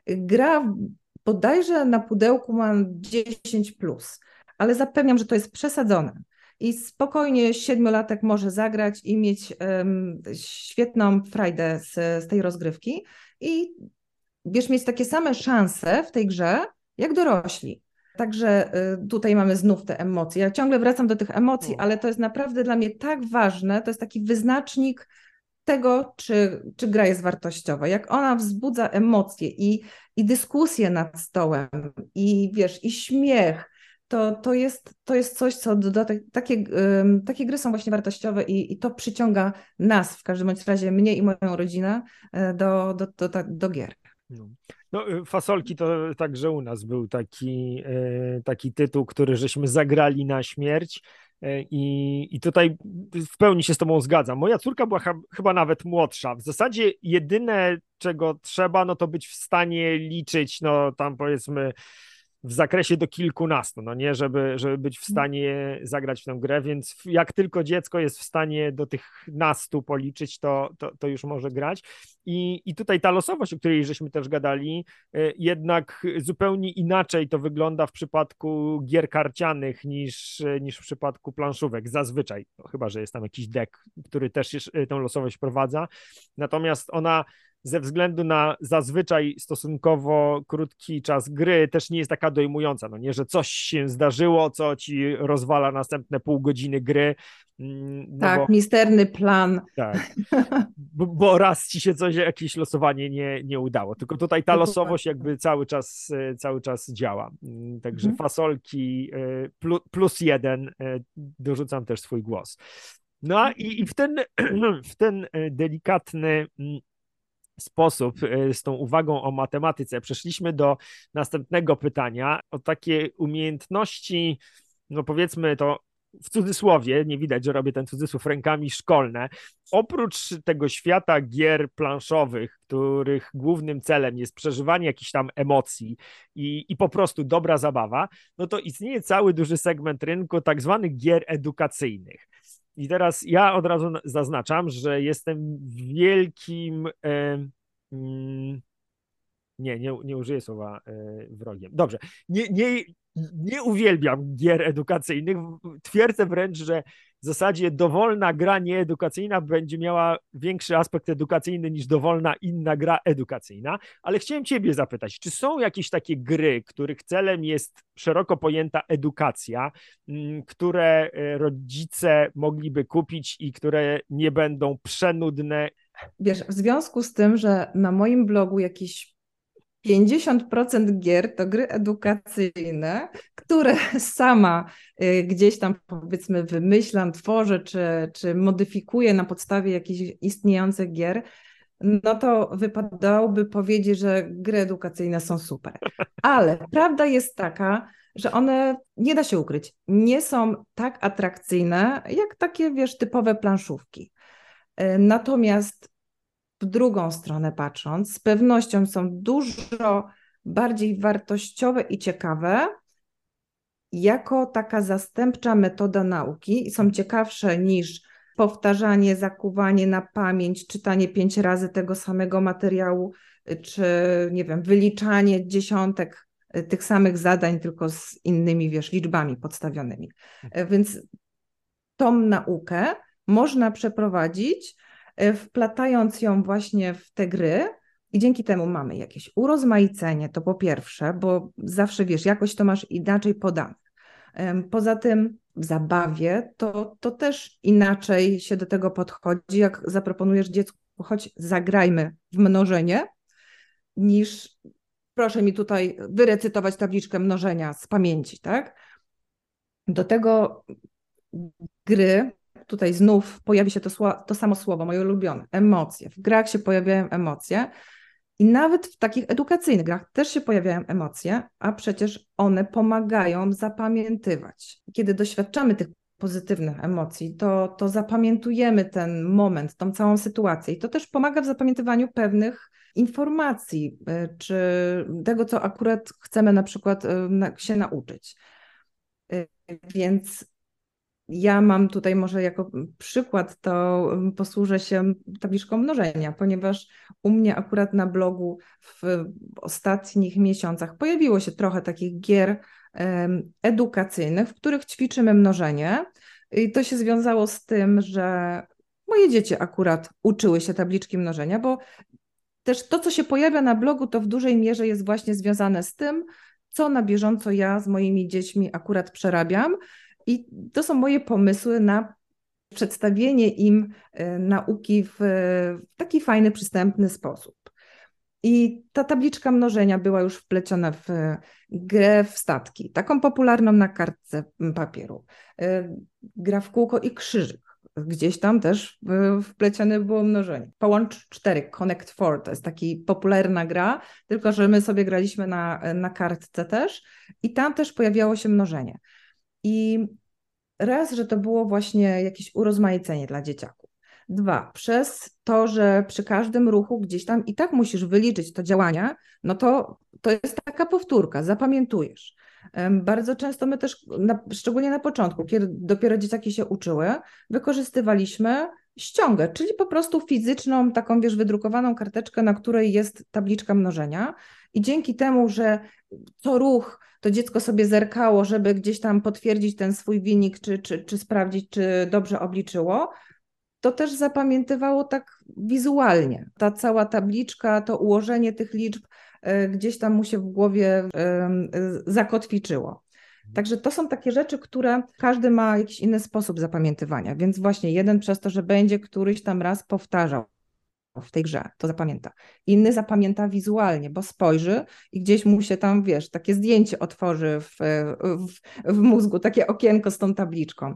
Gra bodajże na pudełku ma 10, plus, ale zapewniam, że to jest przesadzone i spokojnie siedmiolatek może zagrać i mieć um, świetną frajdę z, z tej rozgrywki i wiesz, mieć takie same szanse w tej grze, jak dorośli. Także y, tutaj mamy znów te emocje. Ja ciągle wracam do tych emocji, ale to jest naprawdę dla mnie tak ważne. To jest taki wyznacznik tego, czy, czy gra jest wartościowa. Jak ona wzbudza emocje i, i dyskusję nad stołem, i wiesz, i śmiech, to, to, jest, to jest coś, co do, takie, takie gry są właśnie wartościowe i, i to przyciąga nas, w każdym bądź razie mnie i moją rodzinę e, do, do, do, do, do gier. No. no. Y, fasolki to także u nas był taki, e, taki tytuł, który żeśmy zagrali na śmierć. E, I, I tutaj w pełni się z Tobą zgadzam. Moja córka była chyba nawet młodsza. W zasadzie jedyne, czego trzeba, no to być w stanie liczyć, no tam powiedzmy w zakresie do kilkunastu, no nie, żeby, żeby być w mhm. stanie zagrać w tę grę, więc jak tylko dziecko jest w stanie do tych nastu policzyć, to, to, to już może grać. I, I tutaj ta losowość, o której żeśmy też gadali, e, jednak zupełnie inaczej to wygląda w przypadku gier karcianych niż, niż w przypadku planszówek, zazwyczaj, no, chyba, że jest tam jakiś deck, który też e, tę losowość wprowadza, natomiast ona ze względu na zazwyczaj stosunkowo krótki czas gry też nie jest taka dojmująca, no nie, że coś się zdarzyło, co ci rozwala następne pół godziny gry. Mm, no tak, bo, misterny plan. Tak, bo, bo, raz ci się coś, jakieś losowanie nie, nie udało, tylko tutaj ta losowość jakby cały czas, e, cały czas działa. Mm, także mhm. fasolki e, plus jeden, e, dorzucam też swój głos. No i, i w ten, w ten delikatny mm, sposób, e, z tą uwagą o matematyce, przeszliśmy do następnego pytania o takie umiejętności, no powiedzmy to w cudzysłowie, nie widać, że robię ten cudzysłów rękami szkolne. Oprócz tego świata gier planszowych, których głównym celem jest przeżywanie jakichś tam emocji i, i po prostu dobra zabawa, no to istnieje cały duży segment rynku tak zwanych gier edukacyjnych. I teraz ja od razu zaznaczam, że jestem wielkim. E, mm, nie, nie, nie użyję słowa e, wrogiem. Dobrze. Nie, nie, nie uwielbiam gier edukacyjnych. Twierdzę wręcz, że w zasadzie dowolna gra nieedukacyjna będzie miała większy aspekt edukacyjny niż dowolna inna gra edukacyjna, ale chciałem Ciebie zapytać, czy są jakieś takie gry, których celem jest szeroko pojęta edukacja, mm, które e, rodzice mogliby kupić i które nie będą przenudne? Wiesz, w związku z tym, że na moim blogu jakiś 50% gier to gry edukacyjne, które sama y, gdzieś tam powiedzmy wymyślam, tworzę czy, czy modyfikuję na podstawie jakichś istniejących gier, no to wypadałoby powiedzieć, że gry edukacyjne są super. Ale prawda jest taka, że one, nie da się ukryć, nie są tak atrakcyjne jak takie, wiesz, typowe planszówki. Y, natomiast w drugą stronę patrząc, z pewnością są dużo bardziej wartościowe i ciekawe jako taka zastępcza metoda nauki są ciekawsze niż powtarzanie, zakuwanie na pamięć, czytanie pięć razy tego samego materiału, czy nie wiem, wyliczanie dziesiątek tych samych zadań, tylko z innymi, wiesz, liczbami podstawionymi. Więc tą naukę można przeprowadzić E, wplatając ją właśnie w te gry. I dzięki temu mamy jakieś urozmaicenie, to po pierwsze, bo zawsze wiesz, jakoś to masz inaczej podane. Poza tym w zabawie to, to też inaczej się do tego podchodzi, jak zaproponujesz dziecku, choć zagrajmy w mnożenie, niż proszę mi tutaj wyrecytować tabliczkę mnożenia z pamięci, tak? Do tego gry tutaj znów pojawi się to, to samo słowo, moje ulubione, emocje. W grach się pojawiają emocje i nawet w takich edukacyjnych grach też się pojawiają emocje, a przecież one pomagają zapamiętywać. Kiedy doświadczamy tych pozytywnych emocji, to, to zapamiętujemy ten moment, tą całą sytuację i to też pomaga w zapamiętywaniu pewnych informacji, y, czy tego, co akurat chcemy na przykład y, się nauczyć. Y, więc ja mam tutaj może jako przykład, to posłużę się tabliczką mnożenia, ponieważ u mnie akurat na blogu w ostatnich miesiącach pojawiło się trochę takich gier edukacyjnych, w których ćwiczymy mnożenie. I to się związało z tym, że moje dzieci akurat uczyły się tabliczki mnożenia, bo też to, co się pojawia na blogu, to w dużej mierze jest właśnie związane z tym, co na bieżąco ja z moimi dziećmi akurat przerabiam. I to są moje pomysły na przedstawienie im e, nauki w, taki fajny, przystępny sposób. I ta tabliczka mnożenia była już wpleciona w grę w statki, taką popularną na kartce papieru. E, gra w kółko i krzyżyk. Gdzieś tam też wplecione było mnożenie. Połącz 4, Connect 4, to jest taki popularna gra, tylko że my sobie graliśmy na, na kartce też i tam też pojawiało się mnożenie. I raz, że to było właśnie jakieś urozmaicenie dla dzieciaków. Dwa, przez to, że przy każdym ruchu gdzieś tam i tak musisz wyliczyć to działania, no to to jest taka powtórka, zapamiętujesz. Bardzo często my też, na, szczególnie na początku, kiedy dopiero dzieciaki się uczyły, wykorzystywaliśmy ściągę, czyli po prostu fizyczną, taką wiesz, wydrukowaną karteczkę, na której jest tabliczka mnożenia. I dzięki temu, że co ruch to dziecko sobie zerkało, żeby gdzieś tam potwierdzić ten swój wynik, czy, czy, czy sprawdzić, czy dobrze obliczyło, to też zapamiętywało tak wizualnie. Ta cała tabliczka, to ułożenie tych liczb e, gdzieś tam mu się w głowie zakotwiczyło. Także to są takie rzeczy, które każdy ma jakiś inny sposób zapamiętywania, więc właśnie jeden przez to, że będzie któryś tam raz powtarzał w tej grze, to zapamięta. Inny zapamięta wizualnie, bo spojrzy i gdzieś mu się tam, wiesz, takie zdjęcie otworzy w, w, w mózgu, takie okienko z tą tabliczką.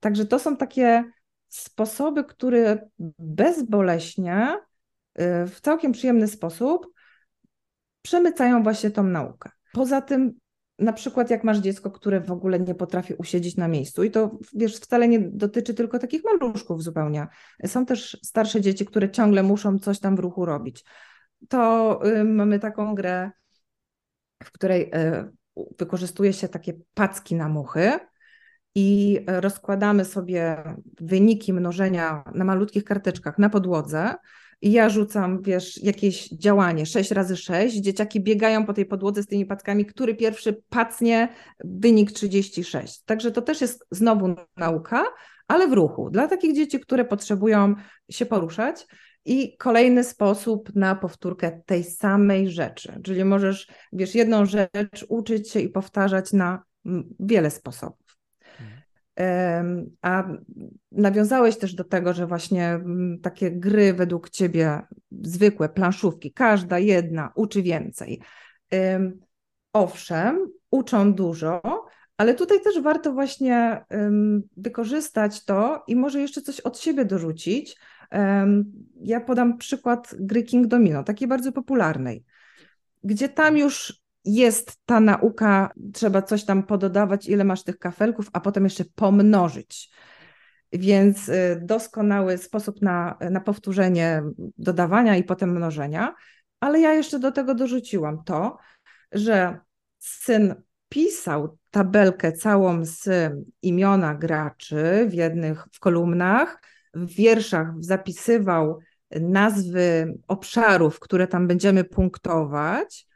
Także to są takie sposoby, które bezboleśnie, y, w całkiem przyjemny sposób przemycają właśnie tą naukę. Poza tym na przykład jak masz dziecko, które w ogóle nie potrafi usiedzieć na miejscu i to wiesz, wcale nie dotyczy tylko takich maluszków zupełnie. Są też starsze dzieci, które ciągle muszą coś tam w ruchu robić. To y, mamy taką grę, w której y, wykorzystuje się takie packi na muchy i rozkładamy sobie wyniki mnożenia na malutkich karteczkach na podłodze i ja rzucam, wiesz, jakieś działanie 6 razy 6, dzieciaki biegają po tej podłodze z tymi packami, który pierwszy pacnie wynik 36. Także to też jest znowu nauka, ale w ruchu, dla takich dzieci, które potrzebują się poruszać. I kolejny sposób na powtórkę tej samej rzeczy, czyli możesz, wiesz, jedną rzecz uczyć się i powtarzać na wiele sposobów. A nawiązałeś też do tego, że właśnie takie gry według ciebie, zwykłe planszówki, każda jedna uczy więcej. Owszem, uczą dużo, ale tutaj też warto właśnie wykorzystać to i może jeszcze coś od siebie dorzucić. Ja podam przykład gry King Domino, takiej bardzo popularnej, gdzie tam już jest ta nauka, trzeba coś tam pododawać, ile masz tych kafelków, a potem jeszcze pomnożyć. Więc y, doskonały sposób na, na powtórzenie dodawania i potem mnożenia. Ale ja jeszcze do tego dorzuciłam to, że syn pisał tabelkę całą z imiona graczy w jednych w kolumnach, w wierszach zapisywał nazwy obszarów, które tam będziemy punktować,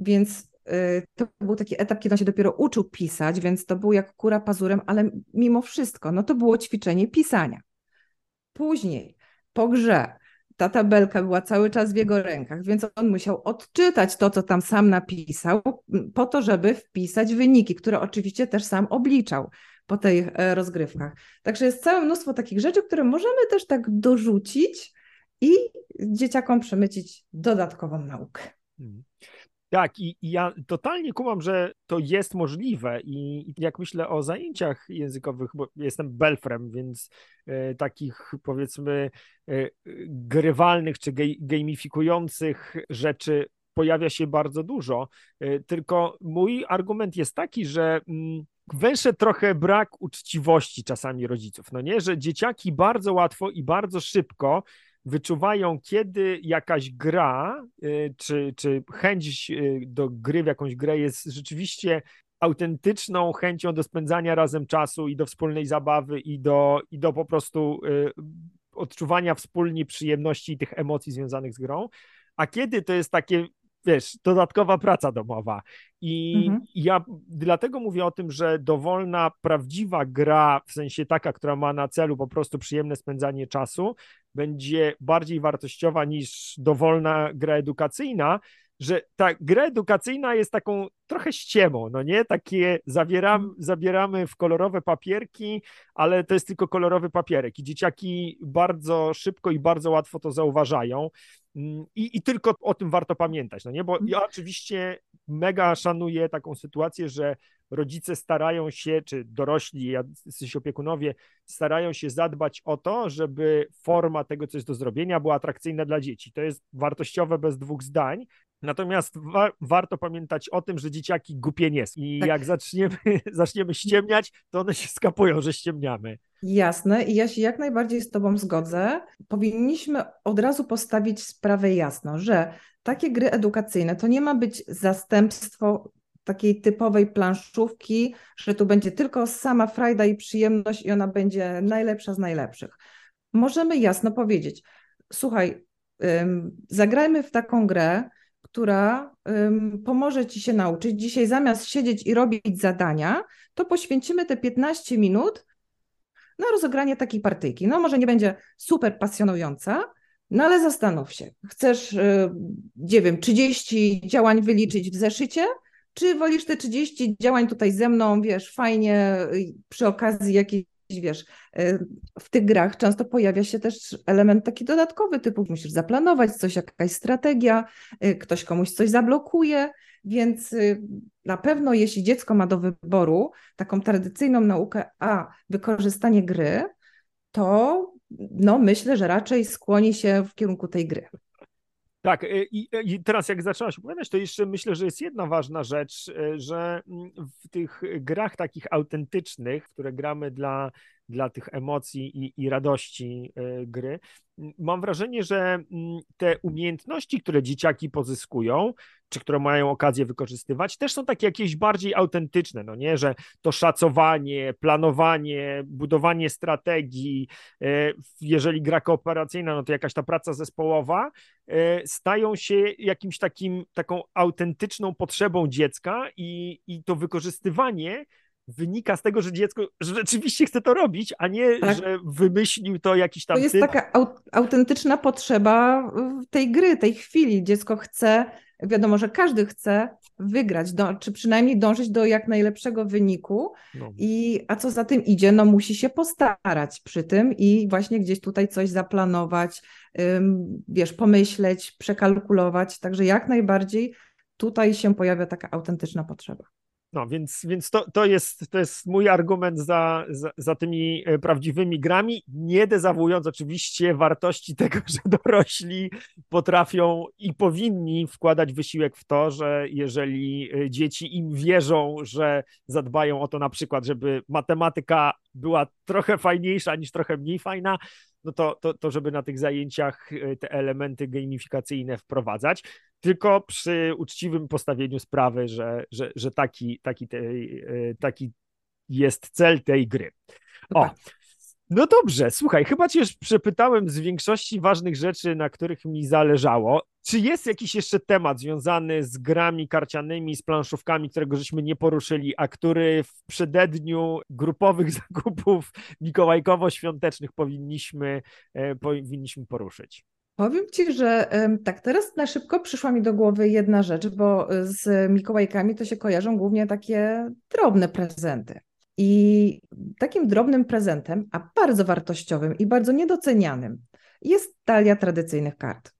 więc y, to był taki etap, kiedy on się dopiero uczył pisać, więc to był jak kura pazurem, ale mimo wszystko, no to było ćwiczenie pisania. Później, po grze, ta tabelka była cały czas w jego rękach, więc on musiał odczytać to, co tam sam napisał, po to, żeby wpisać wyniki, które oczywiście też sam obliczał po tych e, rozgrywkach. Także jest całe mnóstwo takich rzeczy, które możemy też tak dorzucić i dzieciakom przemycić dodatkową naukę. Tak, i, i, ja totalnie kumam, że to jest możliwe i, i jak myślę o zajęciach językowych, bo jestem belfrem, więc e, takich powiedzmy e, grywalnych czy gamifikujących rzeczy pojawia się bardzo dużo, e, tylko mój argument jest taki, że mm, węszę trochę brak uczciwości czasami rodziców, no nie, że dzieciaki bardzo łatwo i bardzo szybko wyczuwają, kiedy jakaś gra, y, czy, czy chęć y, do gry w jakąś grę jest rzeczywiście autentyczną chęcią do spędzania razem czasu i do wspólnej zabawy i do, i do po prostu y, odczuwania wspólnie przyjemności i tych emocji związanych z grą, a kiedy to jest takie wiesz, dodatkowa praca domowa. I mhm. ja dlatego mówię o tym, że dowolna, prawdziwa gra, w sensie taka, która ma na celu po prostu przyjemne spędzanie czasu, będzie bardziej wartościowa niż dowolna gra edukacyjna, że ta gra edukacyjna jest taką trochę ściemą, no nie? Takie zawieram, mhm. zabieramy w kolorowe papierki, ale to jest tylko kolorowy papierek i dzieciaki bardzo szybko i bardzo łatwo to zauważają. Mm, I, I tylko o tym warto pamiętać, no nie? Bo ja oczywiście mega szanuję taką sytuację, że rodzice starają się, czy dorośli, jacyś opiekunowie, starają się zadbać o to, żeby forma tego, co jest do zrobienia, była atrakcyjna dla dzieci. To jest wartościowe bez dwóch zdań, Natomiast wa warto pamiętać o tym, że dzieciaki głupie nie są. I tak. jak zaczniemy, zaczniemy ściemniać, to one się skapują, że ściemniamy. Jasne, i ja się jak najbardziej z Tobą zgodzę. Powinniśmy od razu postawić sprawę jasno, że takie gry edukacyjne to nie ma być zastępstwo takiej typowej planszówki, że tu będzie tylko sama frajda i przyjemność i ona będzie najlepsza z najlepszych. Możemy jasno powiedzieć, słuchaj, zagrajmy w taką grę, która pomoże Ci się nauczyć. Dzisiaj zamiast siedzieć i robić zadania, to poświęcimy te 15 minut na rozegranie takiej partyjki. No może nie będzie super pasjonująca, no ale zastanów się, chcesz, y, nie wiem, 30 działań wyliczyć w zeszycie, czy wolisz te 30 działań tutaj ze mną, wiesz, fajnie y, przy okazji jakiejś wiesz, y, w tych grach często pojawia się też element taki dodatkowy, typu musisz zaplanować coś, jakaś strategia, ktoś komuś coś zablokuje, więc na pewno jeśli dziecko ma do wyboru taką tradycyjną naukę, a wykorzystanie gry, to no myślę, że raczej skłoni się w kierunku tej gry. Tak, y, i, i, teraz jak zaczęłaś opowiadać, to jeszcze myślę, że jest jedna ważna rzecz, y, że mm, w tych grach takich autentycznych, które gramy dla, dla tych emocji i, i radości y, gry, mam wrażenie, że te umiejętności, które dzieciaki pozyskują, czy które mają okazję wykorzystywać, też są takie jakieś bardziej autentyczne, no nie, że to szacowanie, planowanie, budowanie strategii, e, jeżeli gra kooperacyjna, no to jakaś ta praca zespołowa, e, stają się jakimś takim, taką autentyczną potrzebą dziecka i, i to wykorzystywanie wynika z tego, że dziecko rzeczywiście chce to robić, a nie, tak. że wymyślił to jakiś tam. To jest typ. taka autentyczna potrzeba tej gry, tej chwili. Dziecko chce, wiadomo, że każdy chce wygrać, do, czy przynajmniej dążyć do jak najlepszego wyniku. No. I, a co za tym idzie, no musi się postarać przy tym i właśnie gdzieś tutaj coś zaplanować, ym, wiesz, pomyśleć, przekalkulować. Także jak najbardziej tutaj się pojawia taka autentyczna potrzeba. No, więc, więc to, to, jest, to jest mój argument za, za, za tymi e, prawdziwymi grami, nie dezawując oczywiście wartości tego, że dorośli potrafią i powinni wkładać wysiłek w to, że jeżeli e, dzieci im wierzą, że zadbają o to na przykład, żeby matematyka była trochę fajniejsza niż trochę mniej fajna, no to, to, to żeby na tych zajęciach e, te elementy gamifikacyjne wprowadzać, tylko przy uczciwym postawieniu sprawy, że, że, że taki, taki, tej, e, taki jest cel tej gry. O, no dobrze, słuchaj, chyba cię już przepytałem z większości ważnych rzeczy, na których mi zależało. Czy jest jakiś jeszcze temat związany z grami karcianymi, z planszówkami, którego żeśmy nie poruszyli, a który w przededniu grupowych zakupów mikołajkowo-świątecznych powinniśmy, e, powinniśmy poruszyć? Powiem Ci, że tak, teraz na szybko przyszła mi do głowy jedna rzecz, bo z Mikołajkami to się kojarzą głównie takie drobne prezenty. I takim drobnym prezentem, a bardzo wartościowym i bardzo niedocenianym, jest talia tradycyjnych kart.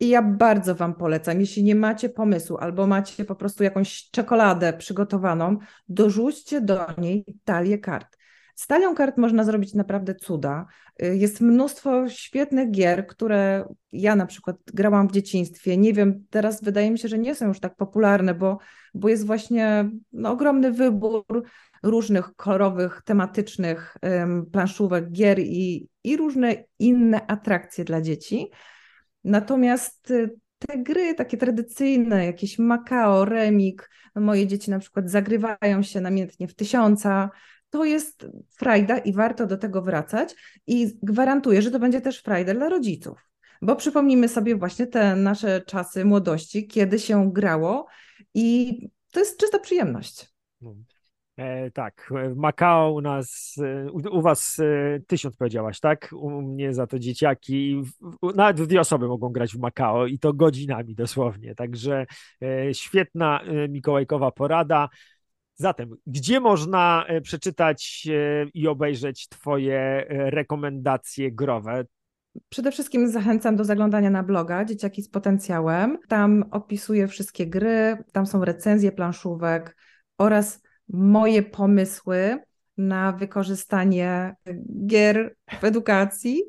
I ja bardzo Wam polecam, jeśli nie macie pomysłu albo macie po prostu jakąś czekoladę przygotowaną, dorzućcie do niej talię kart. Z talią kart można zrobić naprawdę cuda. Jest mnóstwo świetnych gier, które ja na przykład grałam w dzieciństwie. Nie wiem, teraz wydaje mi się, że nie są już tak popularne, bo, bo jest właśnie no, ogromny wybór różnych kolorowych, tematycznych um, planszówek, gier i, i różne inne atrakcje dla dzieci. Natomiast y, te gry takie tradycyjne, jakieś Macao, Remik, moje dzieci na przykład zagrywają się namiętnie w tysiąca, to jest frajda i warto do tego wracać i gwarantuję, że to będzie też frajda dla rodziców. Bo przypomnijmy sobie właśnie te nasze czasy młodości, kiedy się grało i to jest czysta przyjemność. No. E, tak, w Makao u nas, e, u, u, was e, tysiąc powiedziałaś, tak? U mnie za to dzieciaki, w, nawet dwie osoby mogą grać w Makao i to godzinami dosłownie, także e, świetna e, mikołajkowa porada. Zatem, gdzie można e, przeczytać i obejrzeć Twoje rekomendacje growe? Przede wszystkim zachęcam do zaglądania na bloga Dzieciaki z Potencjałem. Tam opisuję wszystkie gry, tam są recenzje planszówek oraz moje pomysły na wykorzystanie gier w edukacji.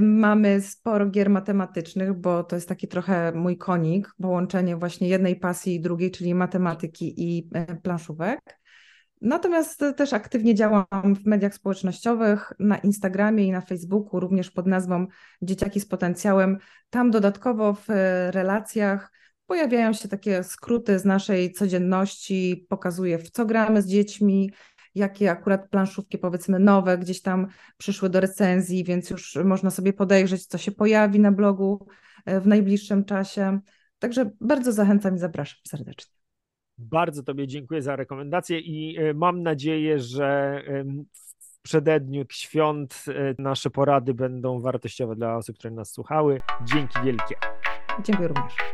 Mamy sporo gier matematycznych, bo to jest taki trochę mój konik, połączenie właśnie jednej pasji i drugiej, czyli matematyki i e, planszówek. Natomiast też aktywnie działam w mediach społecznościowych, na Instagramie i na Facebooku, również pod nazwą Dzieciaki z Potencjałem. Tam dodatkowo w relacjach pojawiają się takie skróty z naszej codzienności, pokazuję w co gramy z dziećmi, jakie akurat planszówki powiedzmy nowe gdzieś tam przyszły do recenzji, więc już można sobie podejrzeć, co się pojawi na blogu e, w najbliższym czasie. Także bardzo zachęcam i zapraszam serdecznie. Bardzo Tobie dziękuję za rekomendacje i e, mam nadzieję, że w przededniu świąt e, nasze porady będą wartościowe dla osób, które nas słuchały. Dzięki wielkie. Dziękuję również.